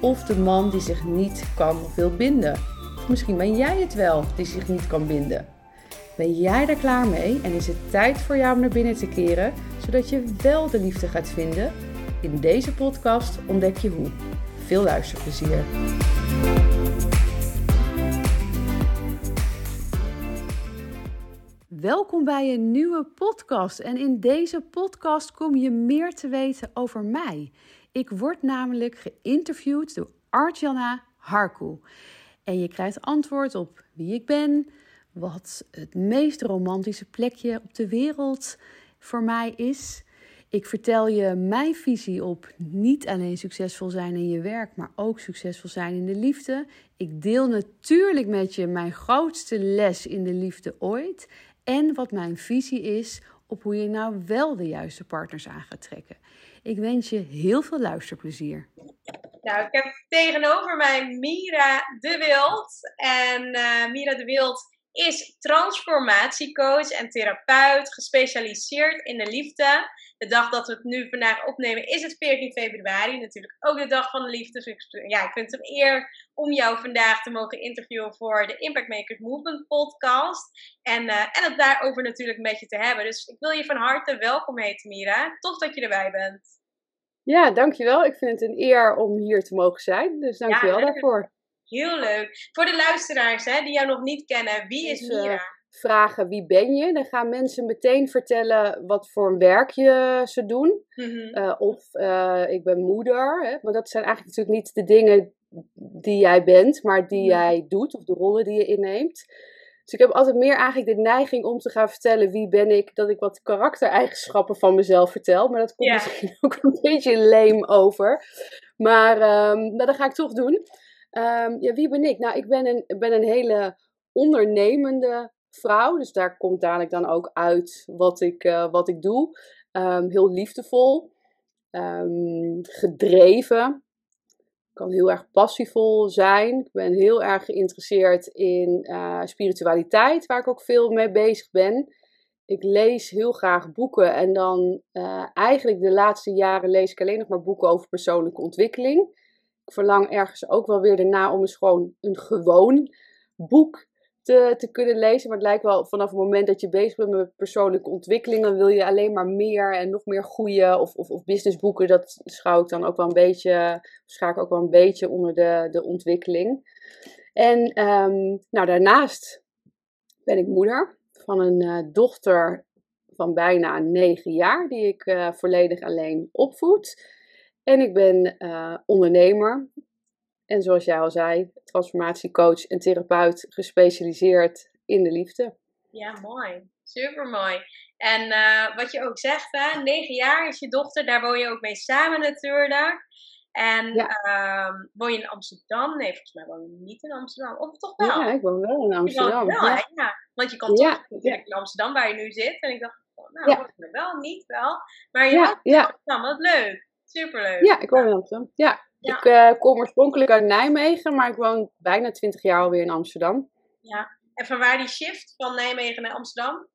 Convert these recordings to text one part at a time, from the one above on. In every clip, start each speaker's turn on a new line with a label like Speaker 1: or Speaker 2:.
Speaker 1: of de man die zich niet kan of wil binden. Of misschien ben jij het wel die zich niet kan binden. Ben jij er klaar mee en is het tijd voor jou om naar binnen te keren, zodat je wel de liefde gaat vinden? In deze podcast ontdek je hoe. Veel luisterplezier. Welkom bij een nieuwe podcast. En in deze podcast kom je meer te weten over mij. Ik word namelijk geïnterviewd door Artjana Harkoe. En je krijgt antwoord op wie ik ben, wat het meest romantische plekje op de wereld voor mij is. Ik vertel je mijn visie op niet alleen succesvol zijn in je werk, maar ook succesvol zijn in de liefde. Ik deel natuurlijk met je mijn grootste les in de liefde ooit en wat mijn visie is op hoe je nou wel de juiste partners aan gaat trekken. Ik wens je heel veel luisterplezier.
Speaker 2: Nou, ik heb tegenover mij Mira de Wild. En uh, Mira de Wild is transformatiecoach en therapeut, gespecialiseerd in de liefde. De dag dat we het nu vandaag opnemen is het 14 februari, natuurlijk ook de dag van de liefde. Dus ik, ja, ik vind het een eer om jou vandaag te mogen interviewen voor de Impact Makers Movement podcast. En, uh, en het daarover natuurlijk met je te hebben. Dus ik wil je van harte welkom heten, Mira. Tof dat je erbij bent.
Speaker 1: Ja, dankjewel. Ik vind het een eer om hier te mogen zijn. Dus dankjewel ja, daarvoor.
Speaker 2: Heel leuk. Voor de luisteraars hè, die jou nog niet kennen, wie is Mira?
Speaker 1: vragen wie ben je, dan gaan mensen meteen vertellen wat voor een werkje ze doen. Mm -hmm. of uh, ik ben moeder. Hè? Maar dat zijn eigenlijk natuurlijk niet de dingen die jij bent, maar die jij doet of de rollen die je inneemt. Dus ik heb altijd meer eigenlijk de neiging om te gaan vertellen wie ben ik, dat ik wat karaktereigenschappen van mezelf vertel. Maar dat komt misschien ook een beetje leem over. Maar um, nou, dat ga ik toch doen. Um, ja, wie ben ik? Nou, ik ben een, ben een hele ondernemende vrouw. Dus daar komt dadelijk dan ook uit wat ik, uh, wat ik doe. Um, heel liefdevol. gedreven kan heel erg passievol zijn. Ik ben heel erg geïnteresseerd in uh, spiritualiteit, waar ik ook veel mee bezig ben. Ik lees heel graag boeken en dan uh, eigenlijk de laatste jaren lees ik alleen nog maar boeken over persoonlijke ontwikkeling. Ik verlang ergens ook wel weer daarna om eens gewoon een gewoon boek te, te kunnen lezen. Maar het lijkt wel vanaf het moment dat je bezig bent met persoonlijke ontwikkeling, dan wil je alleen maar meer en nog meer goede of, of, of businessboeken. Dat schouw ik dan ook wel een beetje, schaak ik ook wel een beetje onder de, de ontwikkeling. En um, nou, daarnaast ben ik moeder van een uh, dochter van bijna negen jaar, die ik uh, volledig alleen opvoed. En ik ben uh, ondernemer. En zoals jij al zei, transformatiecoach en therapeut gespecialiseerd in de liefde.
Speaker 2: Ja, mooi. Super mooi. En uh, wat je ook zegt, hè, negen jaar is je dochter, daar woon je ook mee samen natuurlijk. En ja. uh, woon je in Amsterdam? Nee, volgens mij woon je niet in Amsterdam. Of toch wel?
Speaker 1: Ja, ik woon wel in Amsterdam.
Speaker 2: Wel, ja. ja. Want je kan toch natuurlijk in Amsterdam waar je nu zit. En ik dacht, oh, nou, ja. wel, niet wel. Maar je ja, ja. Amsterdam, wat leuk. Superleuk.
Speaker 1: Ja, ik woon in Amsterdam. Ja, ja. Ik uh, kom oorspronkelijk uit Nijmegen, maar ik woon bijna 20 jaar alweer in Amsterdam.
Speaker 2: Ja, en van waar die shift van Nijmegen naar Amsterdam?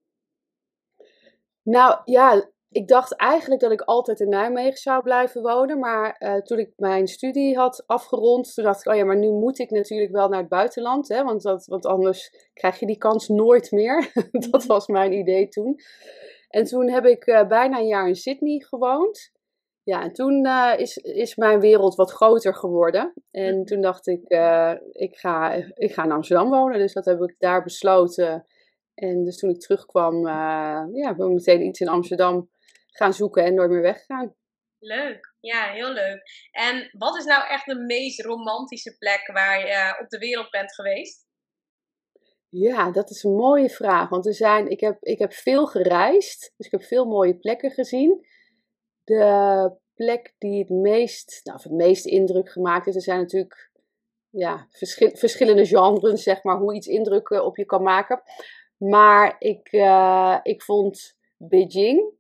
Speaker 1: Nou ja, ik dacht eigenlijk dat ik altijd in Nijmegen zou blijven wonen. Maar uh, toen ik mijn studie had afgerond, toen dacht ik, oh ja, maar nu moet ik natuurlijk wel naar het buitenland. Hè, want, dat, want anders krijg je die kans nooit meer. dat was mijn idee toen. En toen heb ik uh, bijna een jaar in Sydney gewoond. Ja, en toen uh, is, is mijn wereld wat groter geworden. En toen dacht ik, uh, ik, ga, ik ga in Amsterdam wonen. Dus dat heb ik daar besloten. En dus toen ik terugkwam, uh, ja, ben ik meteen iets in Amsterdam gaan zoeken en nooit meer weggegaan.
Speaker 2: Leuk, ja, heel leuk. En wat is nou echt de meest romantische plek waar je op de wereld bent geweest?
Speaker 1: Ja, dat is een mooie vraag. Want er zijn, ik, heb, ik heb veel gereisd, dus ik heb veel mooie plekken gezien. De plek die het meest, nou, het meest indruk gemaakt heeft. Er zijn natuurlijk ja, verschillende genres, zeg maar, hoe iets indruk op je kan maken. Maar ik, uh, ik vond Beijing,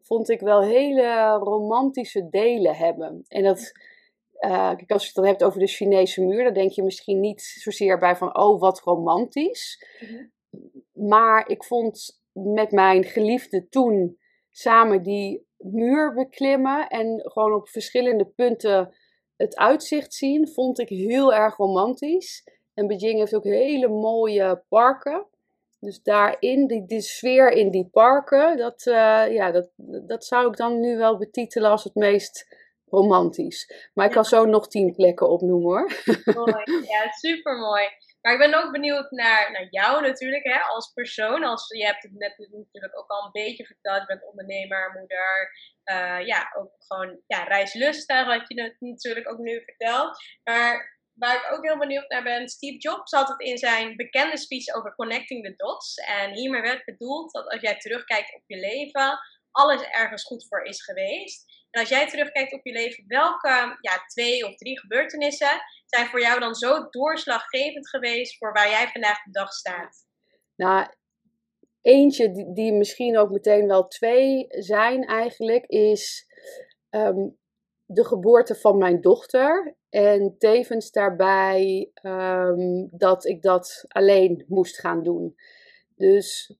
Speaker 1: vond ik wel hele romantische delen hebben. En dat, uh, kijk, als je het dan hebt over de Chinese muur, dan denk je misschien niet zozeer bij van, oh, wat romantisch. Mhm. Maar ik vond met mijn geliefde toen samen die muur beklimmen en gewoon op verschillende punten het uitzicht zien, vond ik heel erg romantisch. En Beijing heeft ook hele mooie parken. Dus daarin, die, die sfeer in die parken, dat, uh, ja, dat, dat zou ik dan nu wel betitelen als het meest romantisch. Maar ik kan zo nog tien plekken opnoemen hoor.
Speaker 2: Mooi, ja, super mooi. Maar ik ben ook benieuwd naar, naar jou natuurlijk, hè, als persoon. Als, je hebt het net natuurlijk ook al een beetje verteld. Je bent ondernemer, moeder. Uh, ja, ook gewoon ja, reislustig, wat je natuurlijk ook nu vertelt. Maar waar ik ook heel benieuwd naar ben, Steve Jobs had het in zijn bekende speech over connecting the dots. En hiermee werd bedoeld dat als jij terugkijkt op je leven, alles ergens goed voor is geweest. Als jij terugkijkt op je leven, welke ja, twee of drie gebeurtenissen zijn voor jou dan zo doorslaggevend geweest voor waar jij vandaag de dag staat?
Speaker 1: Nou, eentje die, die misschien ook meteen wel twee zijn eigenlijk, is ehm, de geboorte van mijn dochter. En tevens daarbij ehm, dat ik dat alleen moest gaan doen. Dus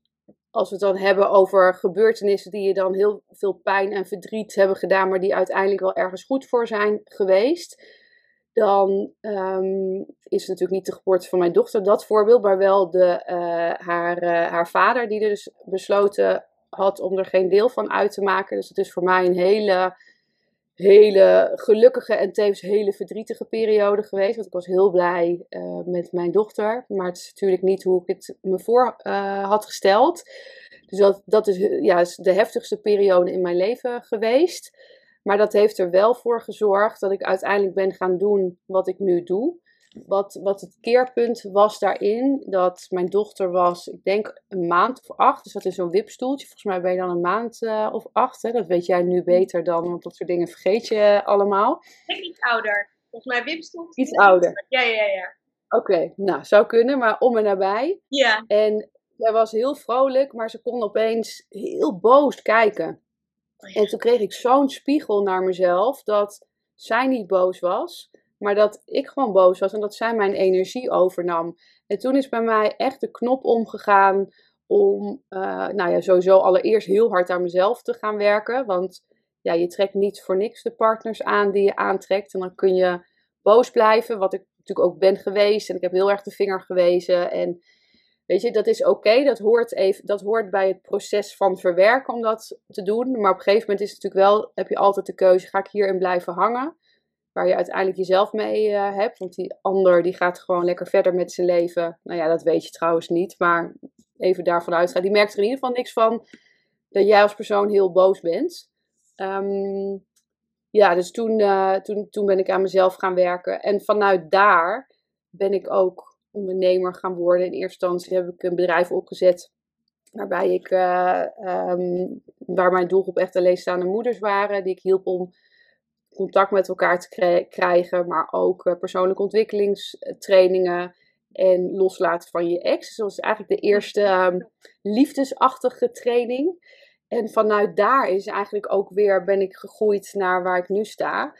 Speaker 1: als we het dan hebben over gebeurtenissen die je dan heel veel pijn en verdriet hebben gedaan, maar die uiteindelijk wel ergens goed voor zijn geweest, dan um, is het natuurlijk niet de geboorte van mijn dochter dat voorbeeld, maar wel de, uh, haar, uh, haar vader, die er dus besloten had om er geen deel van uit te maken. Dus het is voor mij een hele hele gelukkige en tevens hele verdrietige periode geweest. Want ik was heel blij uh, met mijn dochter. Maar het is natuurlijk niet hoe ik het me voor uh, had gesteld. Dus dat, dat is, ja, de heftigste periode in mijn leven geweest. Maar dat heeft er wel voor gezorgd dat ik uiteindelijk ben gaan doen wat ik nu doe. Wat, wat het keerpunt was daarin, dat mijn dochter was, ik denk een maand of acht. Dus dat is zo'n wipstoeltje. Volgens mij ben je dan een maand uh, of acht. Hè? Dat weet jij nu beter dan, want dat soort dingen vergeet je allemaal.
Speaker 2: Ik denk iets ouder. Volgens mij wipstoeltje.
Speaker 1: Iets ouder.
Speaker 2: Ja, ja, ja.
Speaker 1: Oké, nou, zou kunnen, maar om en nabij.
Speaker 2: Ja.
Speaker 1: En zij was heel vrolijk, maar ze kon opeens heel boos kijken. Oh. En toen kreeg ik zo'n spiegel naar mezelf dat zij niet boos was, maar dat ik gewoon boos was en dat zij mijn energie overnam. En toen is bij mij echt de knop omgegaan om, uh, nou ja, sowieso allereerst heel hard aan mezelf te gaan werken. Want ja, je trekt niet voor niks de partners aan die je aantrekt. En dan kun je boos blijven, wat ik natuurlijk ook ben geweest. En ik heb heel erg de vinger gewezen. En weet je, dat is oké. dat, hoort even, dat hoort bij het proces van verwerken om dat te doen. Maar op een gegeven moment is het natuurlijk wel, heb je altijd de keuze, ga ik hierin blijven hangen? Waar je uiteindelijk jezelf mee uh, hebt. Want die ander die gaat gewoon lekker verder met zijn leven. Nou ja, dat weet je trouwens niet. Maar even daarvan uitgaan. Die merkt er in ieder geval niks van dat jij als persoon heel boos bent. Um, ja, dus toen, uh, toen, toen ben ik aan mezelf gaan werken. En vanuit daar ben ik ook ondernemer gaan worden. In eerste instantie heb ik een bedrijf opgezet. Waarbij ik, uh, um, waar mijn doelgroep echt alleenstaande moeders waren. Die ik hielp om contact met elkaar te krijgen, maar ook uh, persoonlijke ontwikkelingstrainingen en loslaten van je ex. Dus dat was eigenlijk de eerste um, liefdesachtige training. En vanuit daar is eigenlijk ook weer ben ik gegroeid naar waar ik nu sta.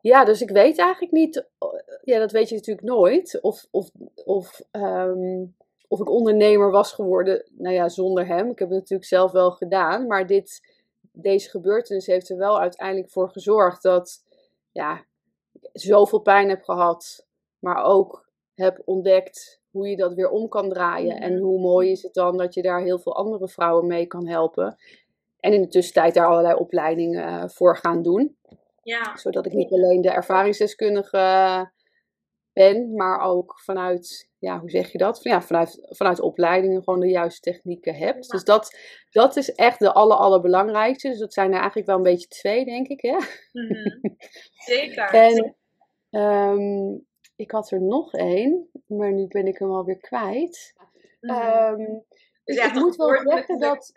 Speaker 1: Ja, dus ik weet eigenlijk niet, eh, ja, dat weet je natuurlijk nooit, of, of, of, um, of ik ondernemer was geworden, nou ja, zonder hem. Ik heb het natuurlijk zelf wel gedaan, maar dit, deze gebeurtenis heeft er wel uiteindelijk voor gezorgd dat ja, zoveel pijn heb gehad, maar ook heb ontdekt hoe je dat weer om kan draaien. En hoe mooi is het dan dat je daar heel veel andere vrouwen mee kan helpen. En in de tussentijd daar allerlei opleidingen eh, voor gaan doen.
Speaker 2: Ja.
Speaker 1: Zodat ik niet alleen de ervaringsdeskundige ben, maar ook vanuit, ja, hoe zeg je dat? Ja, vanuit, vanuit opleidingen gewoon de juiste technieken hebt. Dus dat, dat is echt de aller, allerbelangrijkste. Dus dat zijn er eigenlijk wel een beetje twee, denk ik. Hè?
Speaker 2: Mm Zeker.
Speaker 1: En um, ik had er nog één, maar nu ben ik hem alweer kwijt. Mm -hmm. um, dus ja, ik moet wel zeggen dat...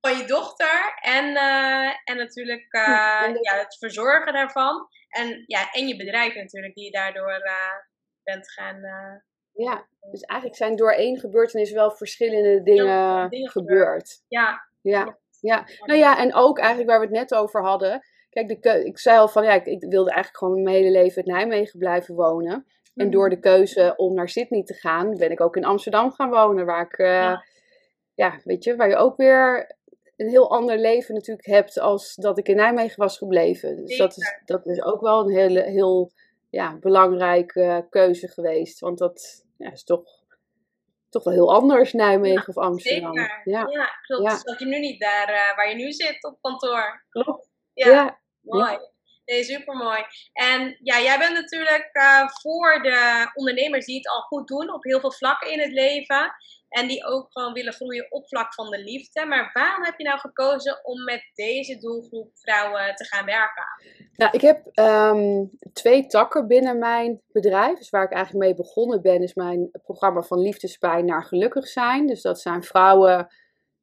Speaker 2: van je dochter en, uh, en natuurlijk uh, ja, het verzorgen daarvan. En, ja, en je bedrijf natuurlijk, die je daardoor uh, bent gaan.
Speaker 1: ja, dus eigenlijk zijn door één gebeurtenis wel verschillende dingen, dingen gebeurd.
Speaker 2: Ja.
Speaker 1: ja. Ja. nou ja, en ook eigenlijk waar we het net over hadden. Kijk, de ik zei al van ja, ik, ik, wilde eigenlijk gewoon mijn hele leven in Nijmegen blijven wonen. En mhm. door de keuze om naar Sydney te gaan, ben ik ook in Amsterdam gaan wonen. Waar ik, ja. ja, weet je, waar je ook weer een heel ander leven natuurlijk hebt als dat ik in Nijmegen was gebleven. Dus dat is, dat is ook wel een hele, heel ja, belangrijke keuze geweest. Want dat ja, is toch, toch wel heel anders, Nijmegen of Amsterdam.
Speaker 2: Zeker. Ja, ja klopt. Dat je nu niet daar uh, waar je nu zit op kantoor.
Speaker 1: Klopt.
Speaker 2: Ja, ja. mooi. Nee, super mooi. En ja, jij bent natuurlijk uh, voor de ondernemers die het al goed doen op heel veel vlakken in het leven. En die ook gewoon willen groeien op vlak van de liefde. Maar waarom heb je nou gekozen om met deze doelgroep vrouwen te gaan werken?
Speaker 1: Nou, ik heb um, twee takken binnen mijn bedrijf. Dus waar ik eigenlijk mee begonnen ben, is mijn programma van liefdespijn naar gelukkig zijn. Dus dat zijn vrouwen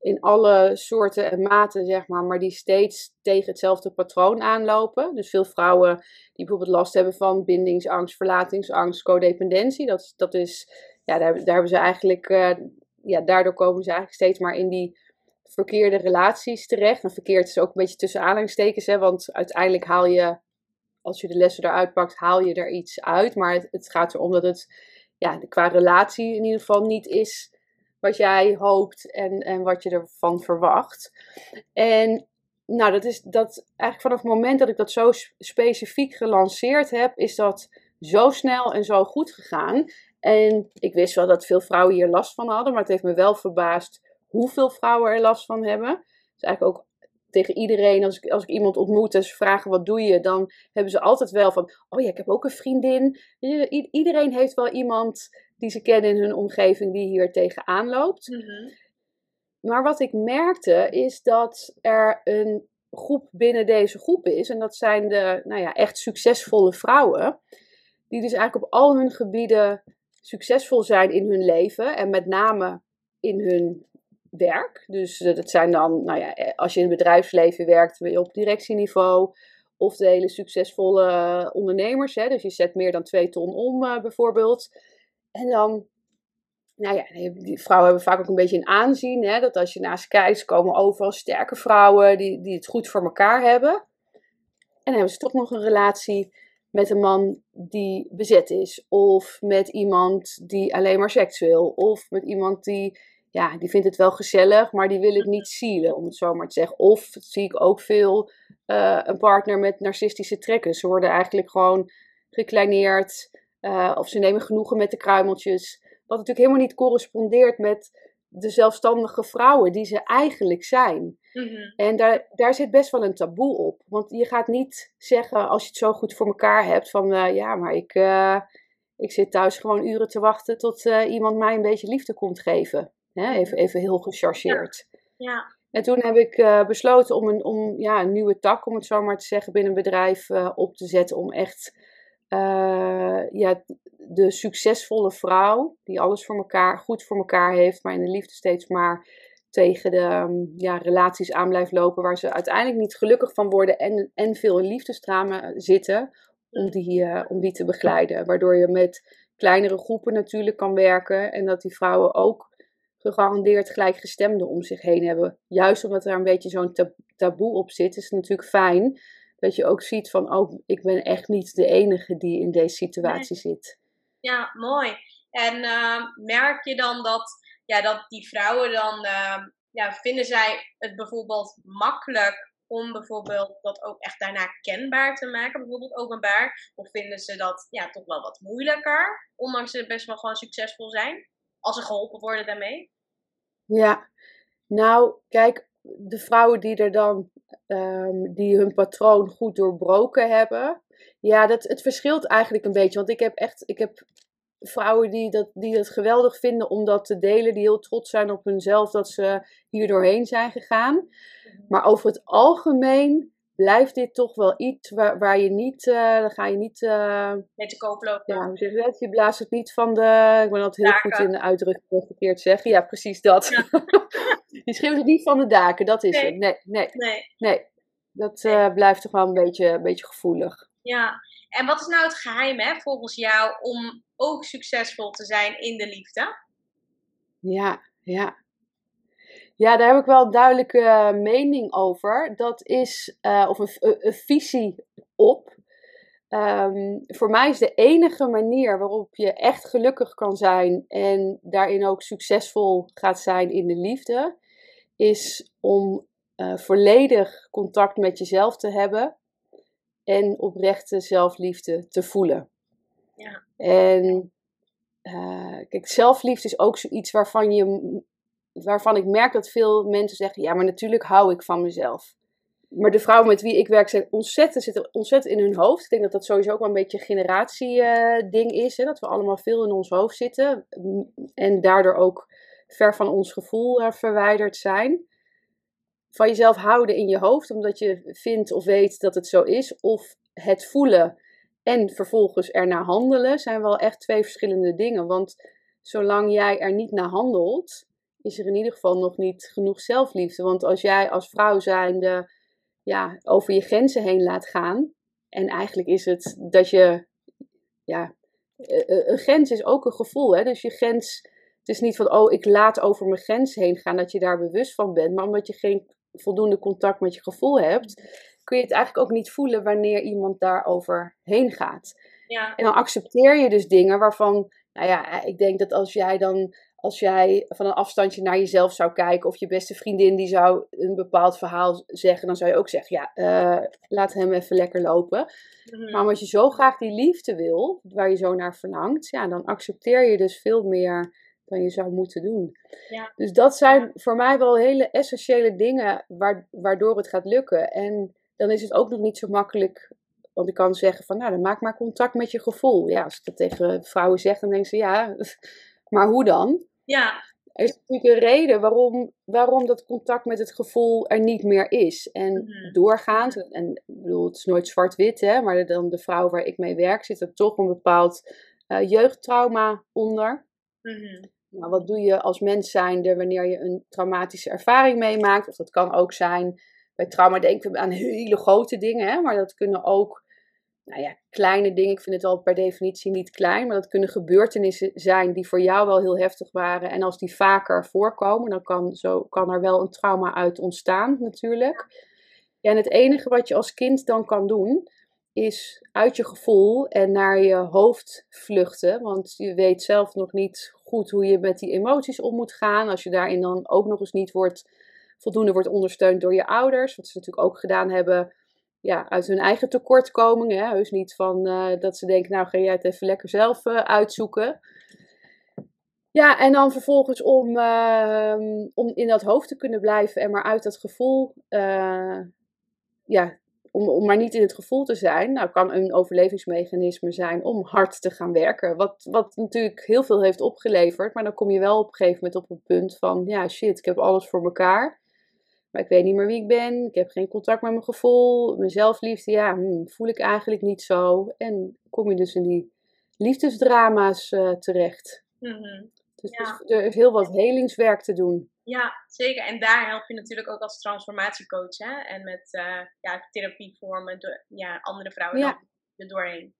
Speaker 1: in alle soorten en maten, zeg maar, maar die steeds tegen hetzelfde patroon aanlopen. Dus veel vrouwen die bijvoorbeeld last hebben van bindingsangst, verlatingsangst, codependentie. Dat, dat is, ja, daar, daar hebben ze eigenlijk, uh, ja, daardoor komen ze eigenlijk steeds maar in die verkeerde relaties terecht. En verkeerd is ook een beetje tussen aanhalingstekens, hè, want uiteindelijk haal je, als je de lessen eruit pakt, haal je er iets uit. Maar het, het gaat erom dat het, ja, qua relatie in ieder geval niet is wat jij hoopt en, en wat je ervan verwacht. En nou, dat is dat eigenlijk vanaf het moment dat ik dat zo specifiek gelanceerd heb, is dat zo snel en zo goed gegaan. En ik wist wel dat veel vrouwen hier last van hadden, maar het heeft me wel verbaasd hoeveel vrouwen er last van hebben. Dus eigenlijk ook tegen iedereen, als ik, als ik iemand ontmoet en ze vragen wat doe je, dan hebben ze altijd wel van, oh ja, ik heb ook een vriendin. Iedereen heeft wel iemand die ze kennen in hun omgeving die hier tegenaan loopt. Mhm. Maar wat ik merkte is dat er een groep binnen deze groep is. En dat zijn de nou ja, echt succesvolle vrouwen. Die dus eigenlijk op al hun gebieden succesvol zijn in hun leven. En met name in hun werk. Dus dat zijn dan, nou ja, als je in het bedrijfsleven werkt, op directieniveau. Of de hele succesvolle ondernemers. Hè? Dus je zet meer dan twee ton om bijvoorbeeld. En dan, nou ja, die vrouwen hebben vaak ook een beetje een aanzien. Hè, dat als je naast kijkt, komen overal sterke vrouwen die, die het goed voor elkaar hebben. En dan hebben ze toch nog een relatie met een man die bezet is. Of met iemand die alleen maar seks wil. Of met iemand die, ja, die vindt het wel gezellig, maar die wil het niet zielen, om het zo maar te zeggen. Of zie ik ook veel uh, een partner met narcistische trekken. Ze worden eigenlijk gewoon gekleineerd. Uh, of ze nemen genoegen met de kruimeltjes. Wat natuurlijk helemaal niet correspondeert met de zelfstandige vrouwen die ze eigenlijk zijn. Mhm. En daar, daar zit best wel een taboe op. Want je gaat niet zeggen, als je het zo goed voor elkaar hebt, van uh, ja, maar ik, uh, ik zit thuis gewoon uren te wachten tot iemand mij een beetje liefde komt geven. Hè? Even, even heel gechargeerd.
Speaker 2: Ja. ja.
Speaker 1: En toen heb ik besloten om, een, om ja, een nieuwe tak, om het zo maar te zeggen, binnen een bedrijf op te zetten. Om echt uh, ja, de succesvolle vrouw, die alles voor elkaar, goed voor elkaar heeft, maar in de liefde steeds maar tegen de um, ja, relaties aan blijft lopen, waar ze uiteindelijk niet gelukkig van worden en, en veel in liefdestramen zitten, om die, uh, om die te begeleiden. Waardoor je met kleinere groepen natuurlijk kan werken en dat die vrouwen ook gegarandeerd gelijkgestemden om zich heen hebben. Juist omdat er een beetje zo'n taboe op zit, is het natuurlijk fijn dat je ook ziet van, oh, ik ben echt niet de enige die in deze situatie zit.
Speaker 2: Ja, mooi. En uh, merk je dan dat, ja, dat die vrouwen dan, uh, ja, vinden zij het bijvoorbeeld makkelijk om bijvoorbeeld dat ook echt daarna kenbaar te maken, bijvoorbeeld openbaar? Of vinden ze dat ja, toch wel wat moeilijker, ondanks ze best wel gewoon succesvol zijn, als ze geholpen worden daarmee?
Speaker 1: Ja, nou, kijk, de vrouwen die er dan um, die hun patroon goed doorbroken hebben. Ja, dat, het verschilt eigenlijk een beetje. Want ik heb echt ik heb vrouwen die dat, die dat geweldig vinden om dat te delen. Die heel trots zijn op hunzelf dat ze hier doorheen zijn gegaan. Maar over het algemeen blijft dit toch wel iets waar, waar je niet, uh, dan ga je niet... Uh,
Speaker 2: Met de koop lopen.
Speaker 1: Ja, je? Je blaast het niet van de... Ik ben altijd heel goed in de uitdrukking verkeerd zeggen. Ja, precies dat. Ja. je schreeuwt het niet van de daken, dat is
Speaker 2: nee.
Speaker 1: het. Nee, nee,
Speaker 2: nee.
Speaker 1: nee. Dat uh, blijft toch wel een beetje, een beetje gevoelig.
Speaker 2: Ja, en wat is nou het geheim hè, volgens jou om ook succesvol te zijn in de liefde?
Speaker 1: Ja, ja. Ja, daar heb ik wel een duidelijke mening over. Dat is, uh, of een, een, visie op. Um, voor mij is de enige manier waarop je echt gelukkig kan zijn en daarin ook succesvol gaat zijn in de liefde, is om uh, volledig contact met jezelf te hebben en oprechte zelfliefde te voelen.
Speaker 2: Ja.
Speaker 1: En uh, kijk, zelfliefde is ook zoiets waarvan, je, waarvan ik merk dat veel mensen zeggen: ja, maar natuurlijk hou ik van mezelf. Maar de vrouwen met wie ik werk zijn ontzettend, zitten ontzettend in hun hoofd. Ik denk dat dat sowieso ook wel een beetje een generatie-ding uh, is. Hè? Dat we allemaal veel in ons hoofd zitten. En daardoor ook ver van ons gevoel verwijderd zijn. Van jezelf houden in je hoofd, omdat je vindt of weet dat het zo is. Of het voelen en vervolgens ernaar handelen zijn wel echt twee verschillende dingen. Want zolang jij er niet naar handelt, is er in ieder geval nog niet genoeg zelfliefde. Want als jij als vrouw zijnde ja, over je grenzen heen laat gaan, en eigenlijk is het dat je, ja, een grens is ook een gevoel. Hè? Dus je grens, het is niet van, oh, ik laat over mijn grens heen gaan, dat je daar bewust van bent, maar omdat je geen voldoende contact met je gevoel hebt, kun je het eigenlijk ook niet voelen wanneer iemand daarover heen gaat.
Speaker 2: Ja.
Speaker 1: En dan accepteer je dus dingen waarvan, nou ja, ik denk dat als jij dan, als jij van een afstandje naar jezelf zou kijken, of je beste vriendin die zou een bepaald verhaal zeggen, dan zou je ook zeggen, ja, uh, laat hem even lekker lopen.
Speaker 2: Mhm.
Speaker 1: Maar als je zo graag die liefde wil, waar je zo naar verlangt, ja, dan accepteer je dus veel meer dan je zou moeten doen.
Speaker 2: Ja.
Speaker 1: Dus dat zijn voor mij wel hele essentiële dingen waardoor het gaat lukken. En dan is het ook nog niet zo makkelijk. Want ik kan zeggen van, nou, dan maak maar contact met je gevoel. Ja, als ik dat tegen vrouwen zeg, dan denken ze, ja, maar hoe dan?
Speaker 2: Ja.
Speaker 1: Er is natuurlijk een reden waarom, waarom dat contact met het gevoel er niet meer is. En
Speaker 2: Mhm.
Speaker 1: doorgaans, en ik bedoel, het is nooit zwart-wit, hè, maar dan de vrouw waar ik mee werk, zit er toch een bepaald uh, jeugdtrauma onder.
Speaker 2: Mhm.
Speaker 1: Nou, wat doe je als mens zijnde wanneer je een traumatische ervaring meemaakt? Of dat kan ook zijn, bij trauma denken we aan hele grote dingen, hè? maar dat kunnen ook nou ja, kleine dingen. Ik vind het al per definitie niet klein, maar dat kunnen gebeurtenissen zijn die voor jou wel heel heftig waren. En als die vaker voorkomen, dan kan, zo, kan er wel een trauma uit ontstaan natuurlijk. Ja, en het enige wat je als kind dan kan doen, is uit je gevoel en naar je hoofd vluchten. Want je weet zelf nog niet goed hoe je met die emoties om moet gaan. Als je daarin dan ook nog eens niet wordt, voldoende wordt ondersteund door je ouders. Wat ze natuurlijk ook gedaan hebben ja, uit hun eigen tekortkomingen. Heus niet van uh, dat ze denken, nou ga jij het even lekker zelf uh, uitzoeken. Ja, en dan vervolgens om, uh, om in dat hoofd te kunnen blijven en maar uit dat gevoel eh, ja, om, om maar niet in het gevoel te zijn, nou kan een overlevingsmechanisme zijn om hard te gaan werken. Wat, wat natuurlijk heel veel heeft opgeleverd, maar dan kom je wel op een gegeven moment op een punt van, ja shit, ik heb alles voor elkaar. Maar ik weet niet meer wie ik ben, ik heb geen contact met mijn gevoel, mijn zelfliefde, ja, hm, voel ik eigenlijk niet zo. En kom je dus in die liefdesdrama's uh, terecht.
Speaker 2: Mhm.
Speaker 1: Dus
Speaker 2: Ja.
Speaker 1: er is heel wat helingswerk te doen.
Speaker 2: Ja, zeker. En daar help je natuurlijk ook als transformatiecoach. Hè? En met eh, ja, therapievormen, door, ja, andere vrouwen
Speaker 1: Ja.
Speaker 2: dan er doorheen.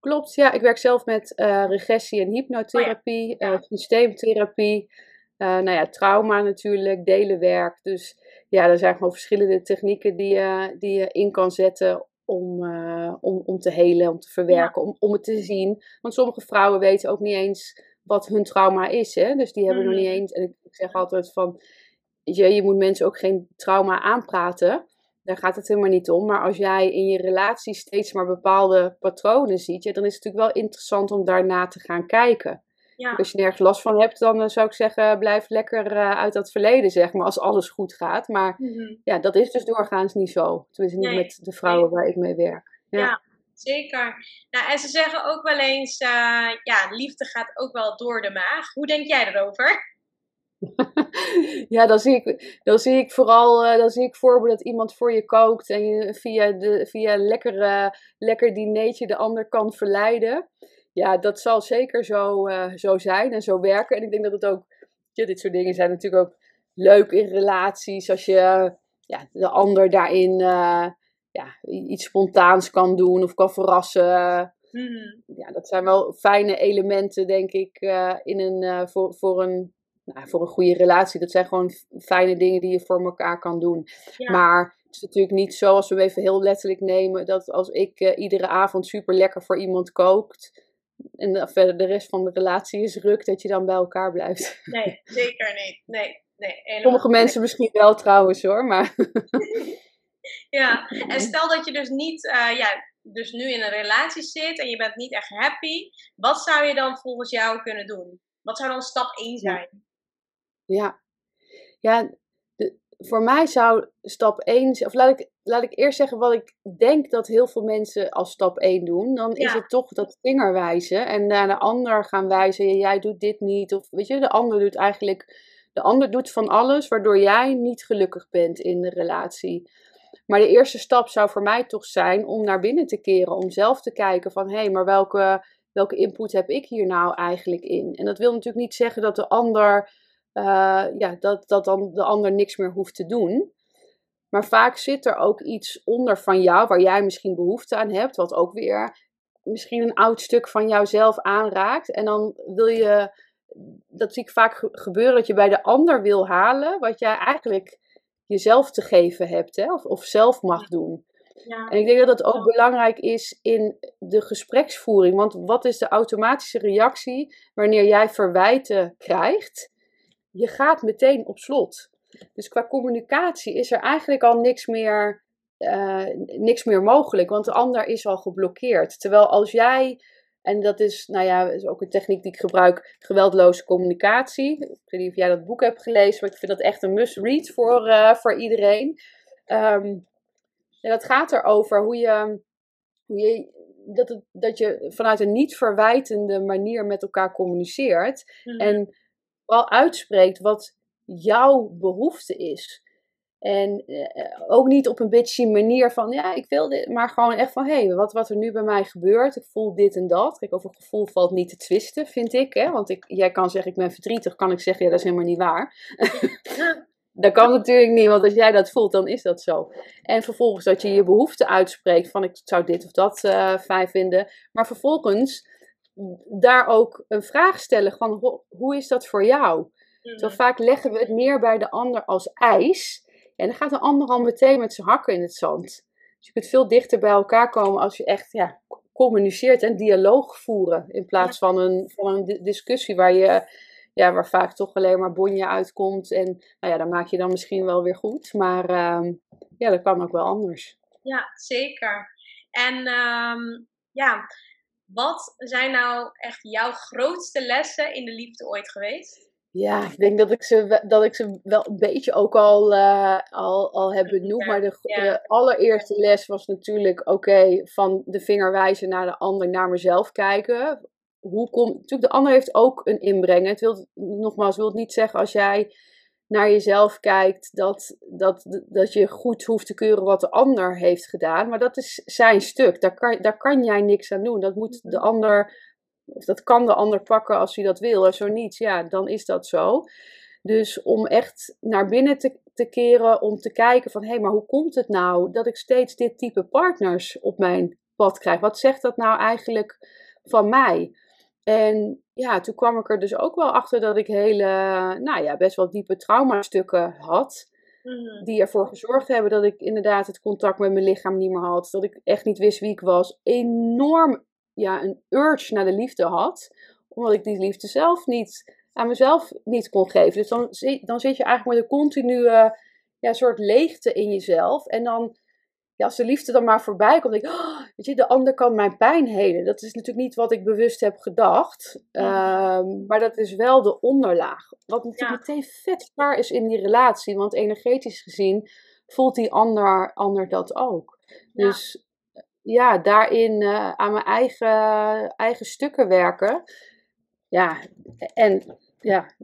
Speaker 1: Klopt, ja. Ik werk zelf met eh, regressie en hypnotherapie,
Speaker 2: Ja.
Speaker 1: eh, systeemtherapie, eh, nou ja, trauma natuurlijk, delenwerk. Dus ja, er zijn gewoon verschillende technieken die je, die je in kan zetten om, eh, om, om te helen, om te verwerken, om, om het te zien. Want sommige vrouwen weten ook niet eens wat hun trauma is. Hè? Dus die hebben nog niet eens, en ik zeg altijd van, je, je moet mensen ook geen trauma aanpraten. Daar gaat het helemaal niet om. Maar als jij in je relatie steeds maar bepaalde patronen ziet, ja, dan is het natuurlijk wel interessant om daarna te gaan kijken.
Speaker 2: Ja,
Speaker 1: Als je nergens last van hebt, dan eh, zou ik zeggen, blijf lekker eh, uit dat verleden, zeg maar, als alles goed gaat. Maar
Speaker 2: Mhm.
Speaker 1: ja, dat is dus doorgaans niet zo. Tenminste, niet
Speaker 2: Nee,
Speaker 1: met de vrouwen waar ik mee werk. Ja.
Speaker 2: Ja. zeker. Nou, en ze zeggen ook wel eens, eh, ja, liefde gaat ook wel door de maag. Hoe denk jij erover?
Speaker 1: ja, dan zie ik, dan zie ik vooral uh, dan zie ik voorbeeld dat iemand voor je kookt en je via, de, via een lekkere, lekker dinertje de ander kan verleiden. Ja, dat zal zeker zo, uh, zo zijn en zo werken. En ik denk dat het ook, ja, dit soort dingen zijn natuurlijk ook leuk in relaties. Als je ja, de ander daarin uh, ja, iets spontaans kan doen of kan verrassen. Mm. Ja, dat zijn wel fijne elementen, denk ik, in een, voor, voor een nou, voor een goede relatie, dat zijn gewoon fijne dingen die je voor elkaar kan doen. Maar het is natuurlijk niet zo, als we hem even heel letterlijk nemen, dat als ik uh, iedere avond super lekker voor iemand kookt. En verder de rest van de relatie is ruk, dat je dan bij elkaar blijft.
Speaker 2: Nee, zeker niet. Nee, nee,
Speaker 1: Sommige mensen misschien wel trouwens hoor, maar.
Speaker 2: ja, en stel dat je dus niet, uh, ja, dus nu in een relatie zit en je bent niet echt happy. Wat zou je dan volgens jou kunnen doen? Wat zou dan stap 1 zijn?
Speaker 1: Ja, ja voor mij zou stap 1, of laat ik, laat ik eerst zeggen wat ik denk dat heel veel mensen als stap 1 doen. Dan is het toch dat vingerwijzen en naar de ander gaan wijzen. Jij doet dit niet. Of weet je, de ander doet eigenlijk, de ander doet van alles waardoor jij niet gelukkig bent in de relatie. Maar de eerste stap zou voor mij toch zijn om naar binnen te keren. Om zelf te kijken van hé, hey, maar welke, welke input heb ik hier nou eigenlijk in? En dat wil natuurlijk niet zeggen dat de ander uh, ja, dat, dat dan de ander niks meer hoeft te doen. Maar vaak zit er ook iets onder van jou waar jij misschien behoefte aan hebt, wat ook weer misschien een oud stuk van jouzelf aanraakt. En dan wil je, dat zie ik vaak gebeuren, dat je bij de ander wil halen wat jij eigenlijk jezelf te geven hebt, hè, of, of zelf mag doen. Ja. En ik denk dat dat ook belangrijk is in de gespreksvoering. Want wat is de automatische reactie wanneer jij verwijten krijgt? Je gaat meteen op slot. Dus qua communicatie is er eigenlijk al niks meer, uh, niks meer mogelijk, want de ander is al geblokkeerd. Terwijl als jij, en dat is, nou ja, is ook een techniek die ik gebruik, geweldloze communicatie. Ik weet niet of jij dat boek hebt gelezen, maar ik vind dat echt een must-read voor, uh, voor iedereen. Um, en dat gaat erover hoe je, hoe je dat, het, dat je vanuit een niet verwijtende manier met elkaar communiceert. Mm. En vooral uitspreekt wat jouw behoefte is. En eh, ook niet op een bitchy manier van, ja, ik wil dit, maar gewoon echt van, hé, hey, wat, wat er nu bij mij gebeurt, ik voel dit en dat. Kijk, over gevoel valt niet te twisten, vind ik, hè. Want ik, jij kan zeggen, ik ben verdrietig, kan ik zeggen, ja, dat is helemaal niet waar. dat kan natuurlijk niet, want als jij dat voelt, dan is dat zo. En vervolgens dat je je behoefte uitspreekt van, ik zou dit of dat uh, fijn vinden. Maar vervolgens daar ook een vraag stellen van hoe is dat voor jou? Zo mhm. vaak leggen we het meer bij de ander als ijs. En dan gaat de ander al meteen met zijn hakken in het zand. Dus je kunt veel dichter bij elkaar komen als je echt ja, communiceert en dialoog voeren. In plaats van een, van een discussie waar, je, ja, waar vaak toch alleen maar bonje uitkomt. En nou ja, dan maak je dan misschien wel weer goed. Maar uh, ja, dat kan ook wel anders.
Speaker 2: Ja, zeker. En um, ja, wat zijn nou echt jouw grootste lessen in de liefde ooit geweest?
Speaker 1: Ja, ik denk dat ik ze, dat ik ze wel een beetje ook al, uh, al, al heb benoemd. Maar de, de, allereerste les was natuurlijk: oké, van de vinger wijzen naar de ander, naar mezelf kijken. Hoe komt. Natuurlijk, de ander heeft ook een inbreng. Het wil, nogmaals, wil het niet zeggen als jij naar jezelf kijkt, dat, dat, dat je goed hoeft te keuren wat de ander heeft gedaan. Maar dat is zijn stuk. Daar kan, daar kan jij niks aan doen. Dat moet de ander, of dat kan de ander pakken als hij dat wil. En zo niet, ja, dan is dat zo. Dus om echt naar binnen te, te keren, om te kijken van hé, hey, maar hoe komt het nou dat ik steeds dit type partners op mijn pad krijg? Wat zegt dat nou eigenlijk van mij? En ja, toen kwam ik er dus ook wel achter dat ik hele, nou ja, best wel diepe traumastukken had. Mhm. Die ervoor gezorgd hebben dat ik inderdaad het contact met mijn lichaam niet meer had. Dat ik echt niet wist wie ik was. Enorm, ja, een urge naar de liefde had. Omdat ik die liefde zelf niet, aan mezelf niet kon geven. Dus dan, dan zit je eigenlijk met een continue, ja, soort leegte in jezelf. En dan ja, als de liefde dan maar voorbij komt, denk ik, oh, weet je, de ander kan mijn pijn helen. Dat is natuurlijk niet wat ik bewust heb gedacht, ehm, maar dat is wel de onderlaag. Wat natuurlijk meteen vet zwaar is in die relatie, want energetisch gezien voelt die ander, ander dat ook. Dus ja, daarin uh, aan mijn eigen, eigen stukken werken. Ja, en ja,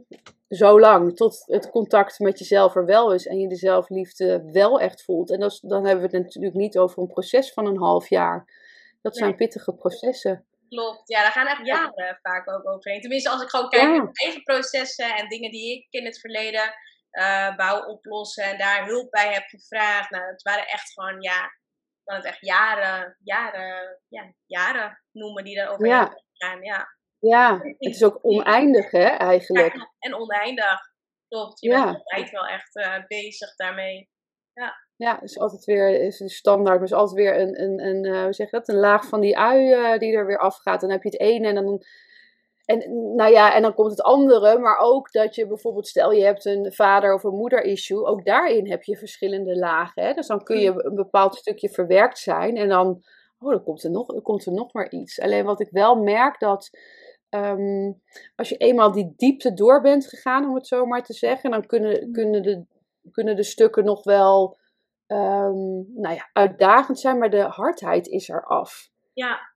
Speaker 1: zo lang tot het contact met jezelf er wel is en je de zelfliefde wel echt voelt. En dat dan hebben we het natuurlijk niet over een proces van een half jaar. Dat zijn pittige processen.
Speaker 2: Klopt, ja, daar gaan echt jaren vaak ook overheen. Tenminste, als ik gewoon kijk naar mijn eigen processen en dingen die ik in het verleden uh, wou oplossen en daar hulp bij heb gevraagd. Nou, het waren echt gewoon, ja, kan het echt jaren, jaren, ja, jaren noemen die daar overheen ja. gaan. Ja.
Speaker 1: Ja, het is ook oneindig, hè, eigenlijk.
Speaker 2: Ja, en oneindig, klopt. Je ja. bent altijd wel echt uh, bezig daarmee. Ja.
Speaker 1: Ja, is altijd weer is de standaard, maar is altijd weer een, een, een, uh, hoe zeg je dat, een laag van die ui uh, die er weer afgaat. Dan heb je het ene en dan en, nou ja, en dan komt het andere, maar ook dat je bijvoorbeeld, stel je hebt een vader- of een moeder-issue, ook daarin heb je verschillende lagen. Hè? Dus dan kun je mm. een bepaald stukje verwerkt zijn en dan, oh, dan komt er nog, dan komt er nog maar iets. Alleen wat ik wel merk dat ehm, als je eenmaal die diepte door bent gegaan, om het zo maar te zeggen, dan kunnen, mm. kunnen, de, kunnen de stukken nog wel um, nou ja, uitdagend zijn, maar de hardheid is er af.
Speaker 2: Ja,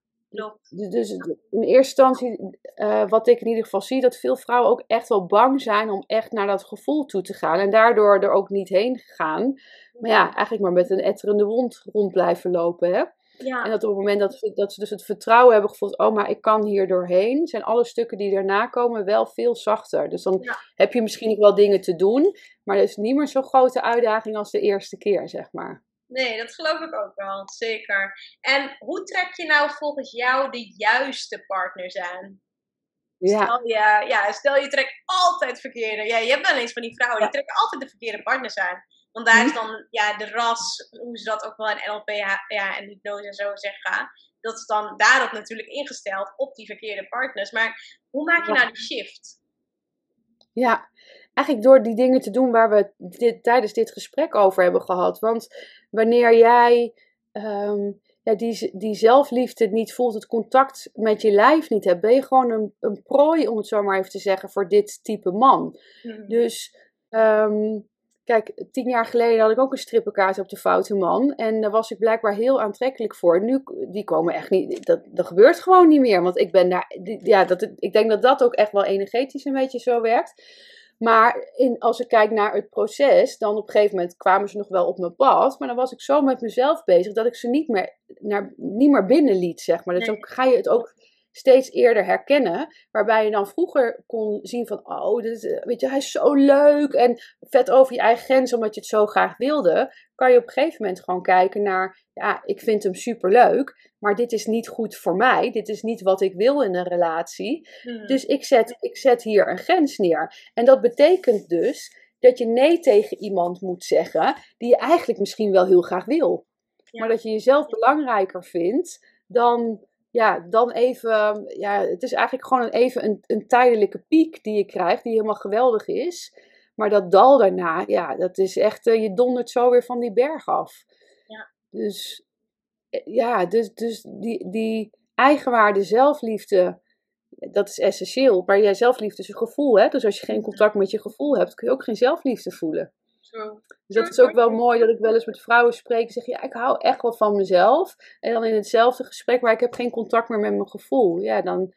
Speaker 1: dus in eerste instantie, uh, wat ik in ieder geval zie, dat veel vrouwen ook echt wel bang zijn om echt naar dat gevoel toe te gaan. En daardoor er ook niet heen gaan. Maar ja, eigenlijk maar met een etterende wond rond blijven lopen. Hè? Ja. En dat op het moment dat, dat ze dus het vertrouwen hebben gevoeld, oh, maar ik kan hier doorheen, zijn alle stukken die daarna komen wel veel zachter. Dus dan heb je misschien nog wel dingen te doen, maar dat is niet meer zo'n grote uitdaging als de eerste keer, zeg maar.
Speaker 2: Nee, dat geloof ik ook wel, zeker. En hoe trek je nou volgens jou de juiste partners aan? Ja. Stel, je, ja, stel je trekt altijd verkeerde. Ja, je hebt wel eens van die vrouwen, die trekken altijd de verkeerde partners aan. Want daar is mhm. dan ja, de ras, hoe ze dat ook wel in NLP ja, en hypnose en zo zeggen. Dat is dan daarop natuurlijk ingesteld, op die verkeerde partners. Maar hoe maak je nou die shift?
Speaker 1: Ja, eigenlijk door die dingen te doen waar we dit, tijdens dit gesprek over hebben gehad. Want wanneer jij ehm, ja, die, die zelfliefde niet voelt, het contact met je lijf niet hebt, ben je gewoon een, een prooi, om het zo maar even te zeggen, voor dit type man. Hmm. Dus um, kijk, tien jaar geleden had ik ook een strippenkaart op de foute man. En daar was ik blijkbaar heel aantrekkelijk voor. Nu, die komen echt niet, dat, dat gebeurt gewoon niet meer. Want ik ben daar, ja, dat, ik denk dat dat ook echt wel energetisch een beetje zo werkt. Maar in, als ik kijk naar het proces, dan op een gegeven moment kwamen ze nog wel op mijn pad. Maar dan was ik zo met mezelf bezig dat ik ze niet meer, naar, niet meer binnenliet, zeg maar. Dus dan ga je het ook steeds eerder herkennen. Waarbij je dan vroeger kon zien van, oh, dit, eh, weet je, hij is zo leuk. En vet over je eigen grens, omdat je het zo graag wilde. Kan je op een gegeven moment gewoon kijken naar, ja, ik vind hem super leuk. Maar dit is niet goed voor mij. Dit is niet wat ik wil in een relatie. Hmm. Dus ik zet, ik zet hier een grens neer. En dat betekent dus dat je nee tegen iemand moet zeggen die je eigenlijk misschien wel heel graag wil. Maar dat je jezelf belangrijker vindt dan ja, dan even, ja, het is eigenlijk gewoon een, even een, een tijdelijke piek die je krijgt, die helemaal geweldig is. Maar dat dal daarna, ja, dat is echt, uh, je dondert zo weer van die berg af. Ja. Dus, eh, ja, dus, dus die, die eigenwaarde, zelfliefde, dat is essentieel. Maar jij zelfliefde is een gevoel, hè. Dus als je geen contact met je gevoel hebt, kun je ook geen zelfliefde voelen. Dus dat is ook wel mooi dat ik wel eens met vrouwen spreek en zeg, ja, ik hou echt wel van mezelf. En dan in hetzelfde gesprek, maar ik heb geen contact meer met mijn gevoel. Ja, dan,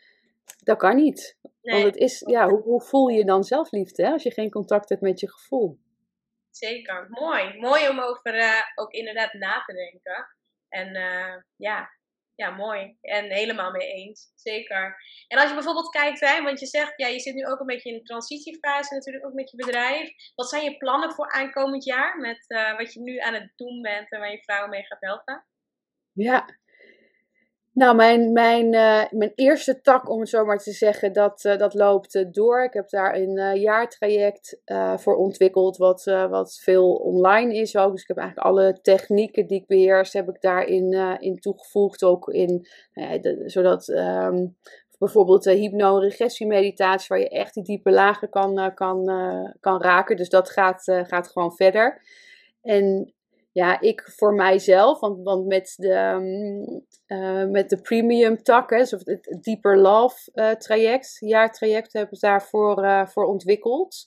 Speaker 1: dat kan niet. Want het is, ja, hoe, hoe voel je dan zelfliefde hè, als je geen contact hebt met je gevoel?
Speaker 2: Zeker, mooi. Mooi om over uh, ook inderdaad na te denken. En uh, ja, ja, mooi. En helemaal mee eens. Zeker. En als je bijvoorbeeld kijkt, hè, want je zegt, ja, je zit nu ook een beetje in de transitiefase natuurlijk, ook met je bedrijf. Wat zijn je plannen voor aankomend jaar met uh, wat je nu aan het doen bent en waar je vrouwen mee gaat helpen?
Speaker 1: Ja, nou, mijn, mijn, uh, mijn eerste tak, om het zo maar te zeggen, dat, uh, dat loopt uh, door. Ik heb daar een jaartraject voor ontwikkeld, wat, wat veel online is ook. Dus ik heb eigenlijk alle technieken die ik beheers, heb ik daarin in toegevoegd. Ook in, de, zodat um, bijvoorbeeld de hypno-regressiemeditatie, waar je echt die diepe lagen kan, kan, kan raken. Dus dat gaat, gaat gewoon verder. En ja, ik voor mijzelf, want, want met, de, uh, met de premium tak, hè, dus het, Deeper Love uh, traject, jaartraject, heb ik daarvoor uh, voor ontwikkeld.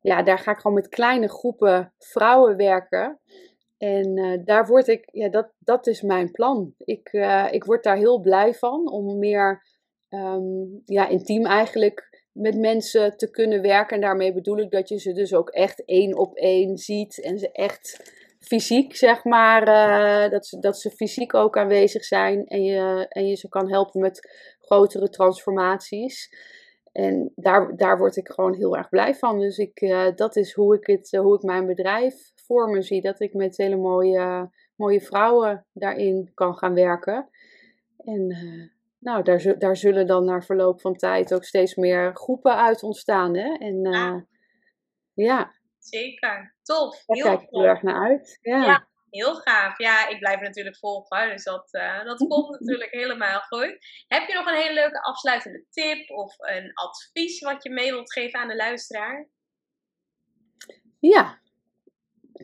Speaker 1: Ja, daar ga ik gewoon met kleine groepen vrouwen werken. En daar word ik, ja, dat, dat is mijn plan. Ik, ik word daar heel blij van om meer um, ja, intiem eigenlijk met mensen te kunnen werken. En daarmee bedoel ik dat je ze dus ook echt één op één ziet en ze echt fysiek, zeg maar, uh, dat, ze, dat ze fysiek ook aanwezig zijn en je, en je ze kan helpen met grotere transformaties. En daar, daar word ik gewoon heel erg blij van. Dus ik, uh, dat is hoe ik, het, hoe ik mijn bedrijf voor me zie. Dat ik met hele mooie, mooie vrouwen daarin kan gaan werken. En nou, daar, daar zullen dan na verloop van tijd ook steeds meer groepen uit ontstaan. Hè? En ja. ja.
Speaker 2: Zeker. Tof.
Speaker 1: Daar kijk ik heel erg naar uit. Ja.
Speaker 2: ja. heel gaaf. Ja, ik blijf natuurlijk volgen, dus dat, uh, dat komt natuurlijk helemaal goed. Heb je nog een hele leuke afsluitende tip of een advies wat je mee wilt geven aan de luisteraar?
Speaker 1: Ja,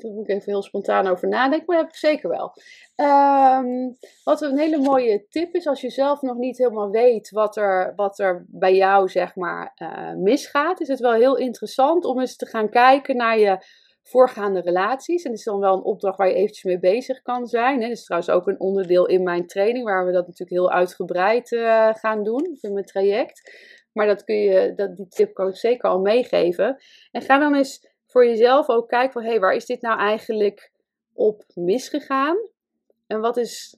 Speaker 1: daar moet ik even heel spontaan over nadenken, maar dat heb ik zeker wel. Um, wat een hele mooie tip is, als je zelf nog niet helemaal weet wat er, wat er bij jou zeg maar uh, misgaat, is het wel heel interessant om eens te gaan kijken naar je voorgaande relaties. En dat is dan wel een opdracht waar je eventjes mee bezig kan zijn. Hè. Dat is trouwens ook een onderdeel in mijn training, waar we dat natuurlijk heel uitgebreid uh, gaan doen, in mijn traject. Maar dat kun je, dat, die tip kan ik zeker al meegeven. En ga dan eens voor jezelf ook kijken van, hé, hey, waar is dit nou eigenlijk op misgegaan? En wat is,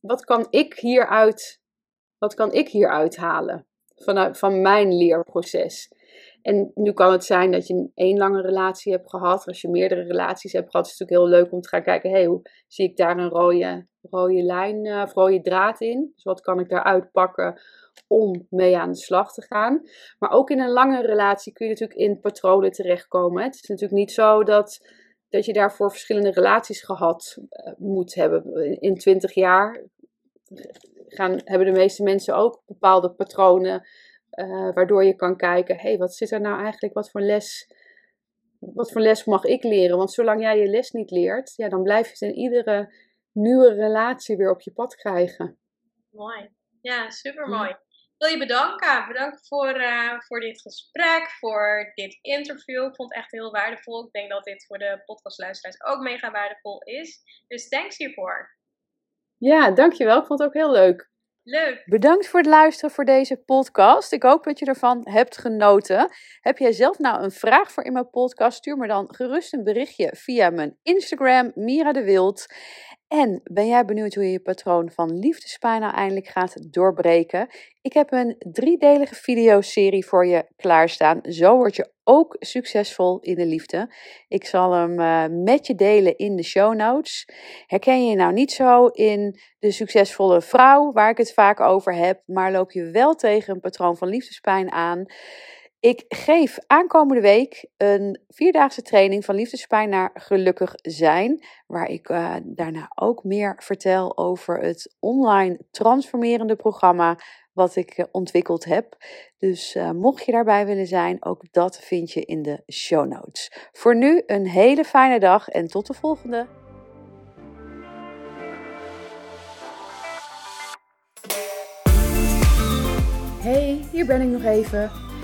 Speaker 1: wat kan ik hieruit, wat kan ik hieruit halen vanuit, van mijn leerproces? En nu kan het zijn dat je één lange relatie hebt gehad. Als je meerdere relaties hebt gehad, is het natuurlijk heel leuk om te gaan kijken, hé, hey, hoe zie ik daar een rode, rode lijn uh, of rode draad in? Dus wat kan ik daaruit pakken om mee aan de slag te gaan. Maar ook in een lange relatie kun je natuurlijk in patronen terechtkomen. Het is natuurlijk niet zo dat, dat je daarvoor verschillende relaties gehad uh, moet hebben. In 20 jaar gaan, hebben de meeste mensen ook bepaalde patronen. Uh, waardoor je kan kijken, hé, hey, wat zit er nou eigenlijk, wat voor les, wat voor les mag ik leren? Want zolang jij je les niet leert, ja, dan blijf je het in iedere nieuwe relatie weer op je pad krijgen.
Speaker 2: Mooi. Ja, super mooi. Ik wil je bedanken. Bedankt voor, uh, voor dit gesprek, voor dit interview. Ik vond het echt heel waardevol. Ik denk dat dit voor de podcastluisteraars ook mega waardevol is. Dus thanks hiervoor.
Speaker 1: Ja, dankjewel. Ik vond het ook heel leuk.
Speaker 2: Leuk.
Speaker 1: Bedankt voor het luisteren voor deze podcast. Ik hoop dat je ervan hebt genoten. Heb jij zelf nou een vraag voor in mijn podcast? Stuur me dan gerust een berichtje via mijn Instagram, Mira de Wild. En ben jij benieuwd hoe je je patroon van liefdespijn nou eindelijk gaat doorbreken? Ik heb een driedelige videoserie voor je klaarstaan. Zo word je ook succesvol in de liefde. Ik zal hem uh, met je delen in de show notes. Herken je je nou niet zo in de succesvolle vrouw waar ik het vaak over heb, maar loop je wel tegen een patroon van liefdespijn aan? Ik geef aankomende week een vierdaagse training van liefdespijn naar gelukkig zijn. Waar ik uh, daarna ook meer vertel over het online transformerende programma wat ik uh, ontwikkeld heb. Dus uh, mocht je daarbij willen zijn, ook dat vind je in de show notes. Voor nu een hele fijne dag en tot de volgende. Hey, hier ben ik nog even.